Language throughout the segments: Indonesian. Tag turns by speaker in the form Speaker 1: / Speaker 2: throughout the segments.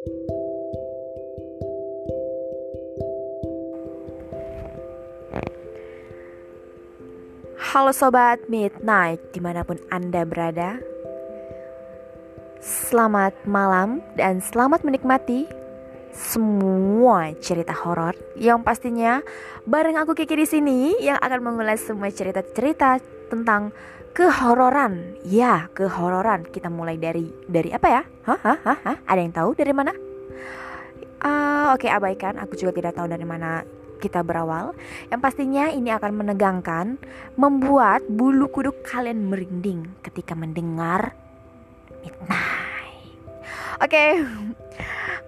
Speaker 1: Halo Sobat Midnight, di mana pun Anda berada. Selamat malam dan selamat menikmati semua cerita horor yang pastinya bareng aku Kiki di sini yang akan mengulas semua cerita-cerita tentang kehororan. Ya, kehororan. Kita mulai dari dari apa ya? Hah, hah, hah, hah? Ada yang tahu dari mana? Uh, Oke, okay, abaikan. Aku juga tidak tahu dari mana kita berawal. Yang pastinya ini akan menegangkan, membuat bulu kuduk kalian merinding ketika mendengar midnight. Oke, okay.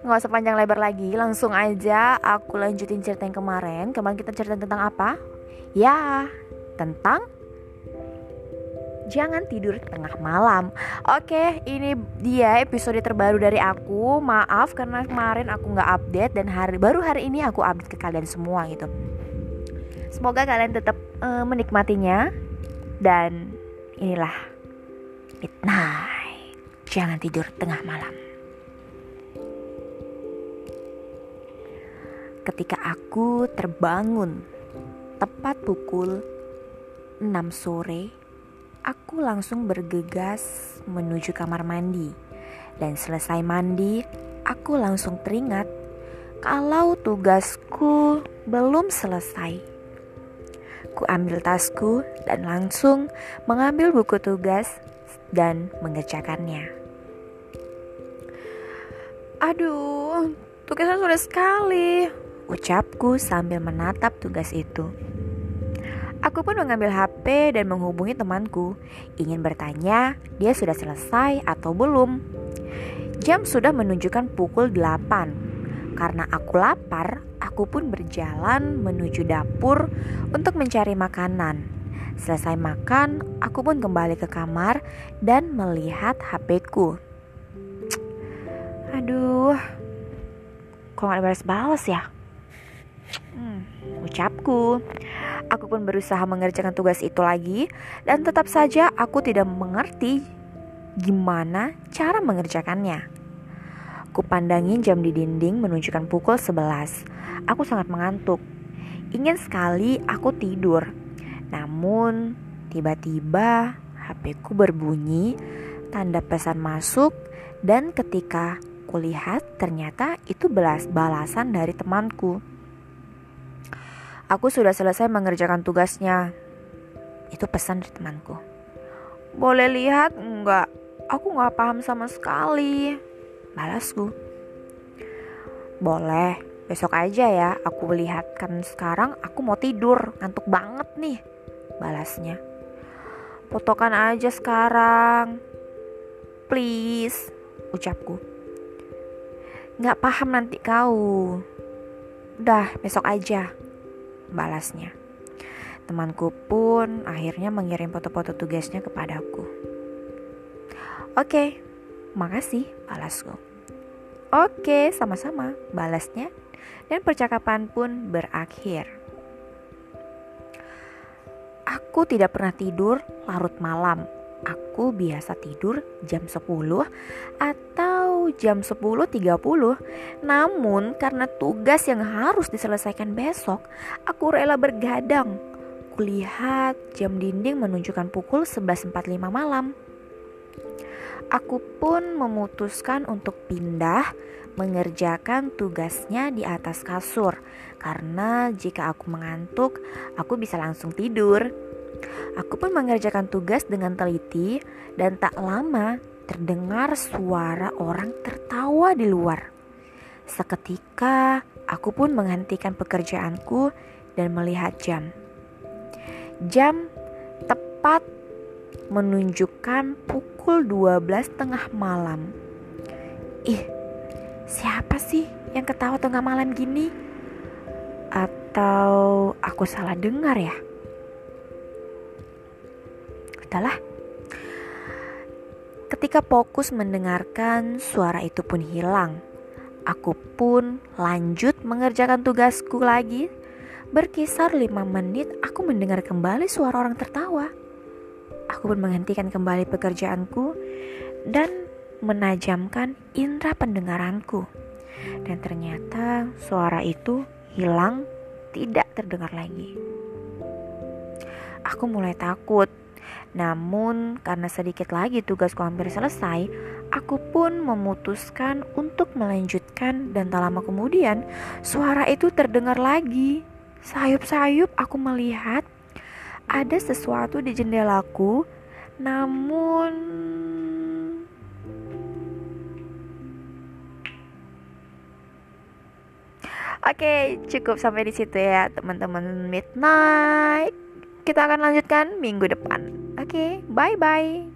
Speaker 1: nggak usah panjang lebar lagi, langsung aja aku lanjutin cerita yang kemarin. Kemarin kita cerita tentang apa? Ya, tentang jangan tidur tengah malam. Oke, ini dia episode terbaru dari aku. Maaf karena kemarin aku nggak update dan hari baru hari ini aku update ke kalian semua gitu. Semoga kalian tetap uh, menikmatinya dan inilah midnight. Jangan tidur tengah malam. Ketika aku terbangun tepat pukul 6 sore aku langsung bergegas menuju kamar mandi. Dan selesai mandi, aku langsung teringat kalau tugasku belum selesai. Ku ambil tasku dan langsung mengambil buku tugas dan mengerjakannya. Aduh, tugasnya sudah sekali, ucapku sambil menatap tugas itu. Aku pun mengambil HP dan menghubungi temanku, ingin bertanya dia sudah selesai atau belum. Jam sudah menunjukkan pukul 8. Karena aku lapar, aku pun berjalan menuju dapur untuk mencari makanan. Selesai makan, aku pun kembali ke kamar dan melihat HP-ku. Aduh, kok gak balas-balas ya? Hmm, ucapku. Aku pun berusaha mengerjakan tugas itu lagi dan tetap saja aku tidak mengerti gimana cara mengerjakannya. Kupandangin jam di dinding menunjukkan pukul 11. Aku sangat mengantuk. Ingin sekali aku tidur. Namun tiba-tiba HP ku berbunyi, tanda pesan masuk dan ketika kulihat ternyata itu belas balasan dari temanku. Aku sudah selesai mengerjakan tugasnya. Itu pesan dari temanku. Boleh lihat enggak? Aku nggak paham sama sekali. Balasku. Boleh, besok aja ya aku lihatkan sekarang aku mau tidur, ngantuk banget nih. Balasnya. Fotokan aja sekarang. Please, ucapku. Nggak paham nanti kau. Udah, besok aja balasnya. Temanku pun akhirnya mengirim foto-foto tugasnya kepadaku. Oke, makasih, balasku. Oke, sama-sama, balasnya. Dan percakapan pun berakhir. Aku tidak pernah tidur larut malam. Aku biasa tidur jam 10 atau jam 10.30. Namun karena tugas yang harus diselesaikan besok, aku rela bergadang. Kulihat jam dinding menunjukkan pukul 11.45 malam. Aku pun memutuskan untuk pindah mengerjakan tugasnya di atas kasur karena jika aku mengantuk, aku bisa langsung tidur. Aku pun mengerjakan tugas dengan teliti dan tak lama terdengar suara orang tertawa di luar. Seketika aku pun menghentikan pekerjaanku dan melihat jam. Jam tepat menunjukkan pukul 12 tengah malam. Ih, siapa sih yang ketawa tengah malam gini? Atau aku salah dengar ya? Udahlah. Ketika fokus mendengarkan, suara itu pun hilang. Aku pun lanjut mengerjakan tugasku lagi. Berkisar lima menit, aku mendengar kembali suara orang tertawa. Aku pun menghentikan kembali pekerjaanku dan menajamkan indera pendengaranku. Dan ternyata suara itu hilang, tidak terdengar lagi. Aku mulai takut. Namun, karena sedikit lagi tugasku hampir selesai, aku pun memutuskan untuk melanjutkan dan tak lama kemudian suara itu terdengar lagi. Sayup-sayup aku melihat ada sesuatu di jendelaku, namun Oke, cukup sampai di situ ya, teman-teman midnight. Kita akan lanjutkan minggu depan. Oke, bye bye.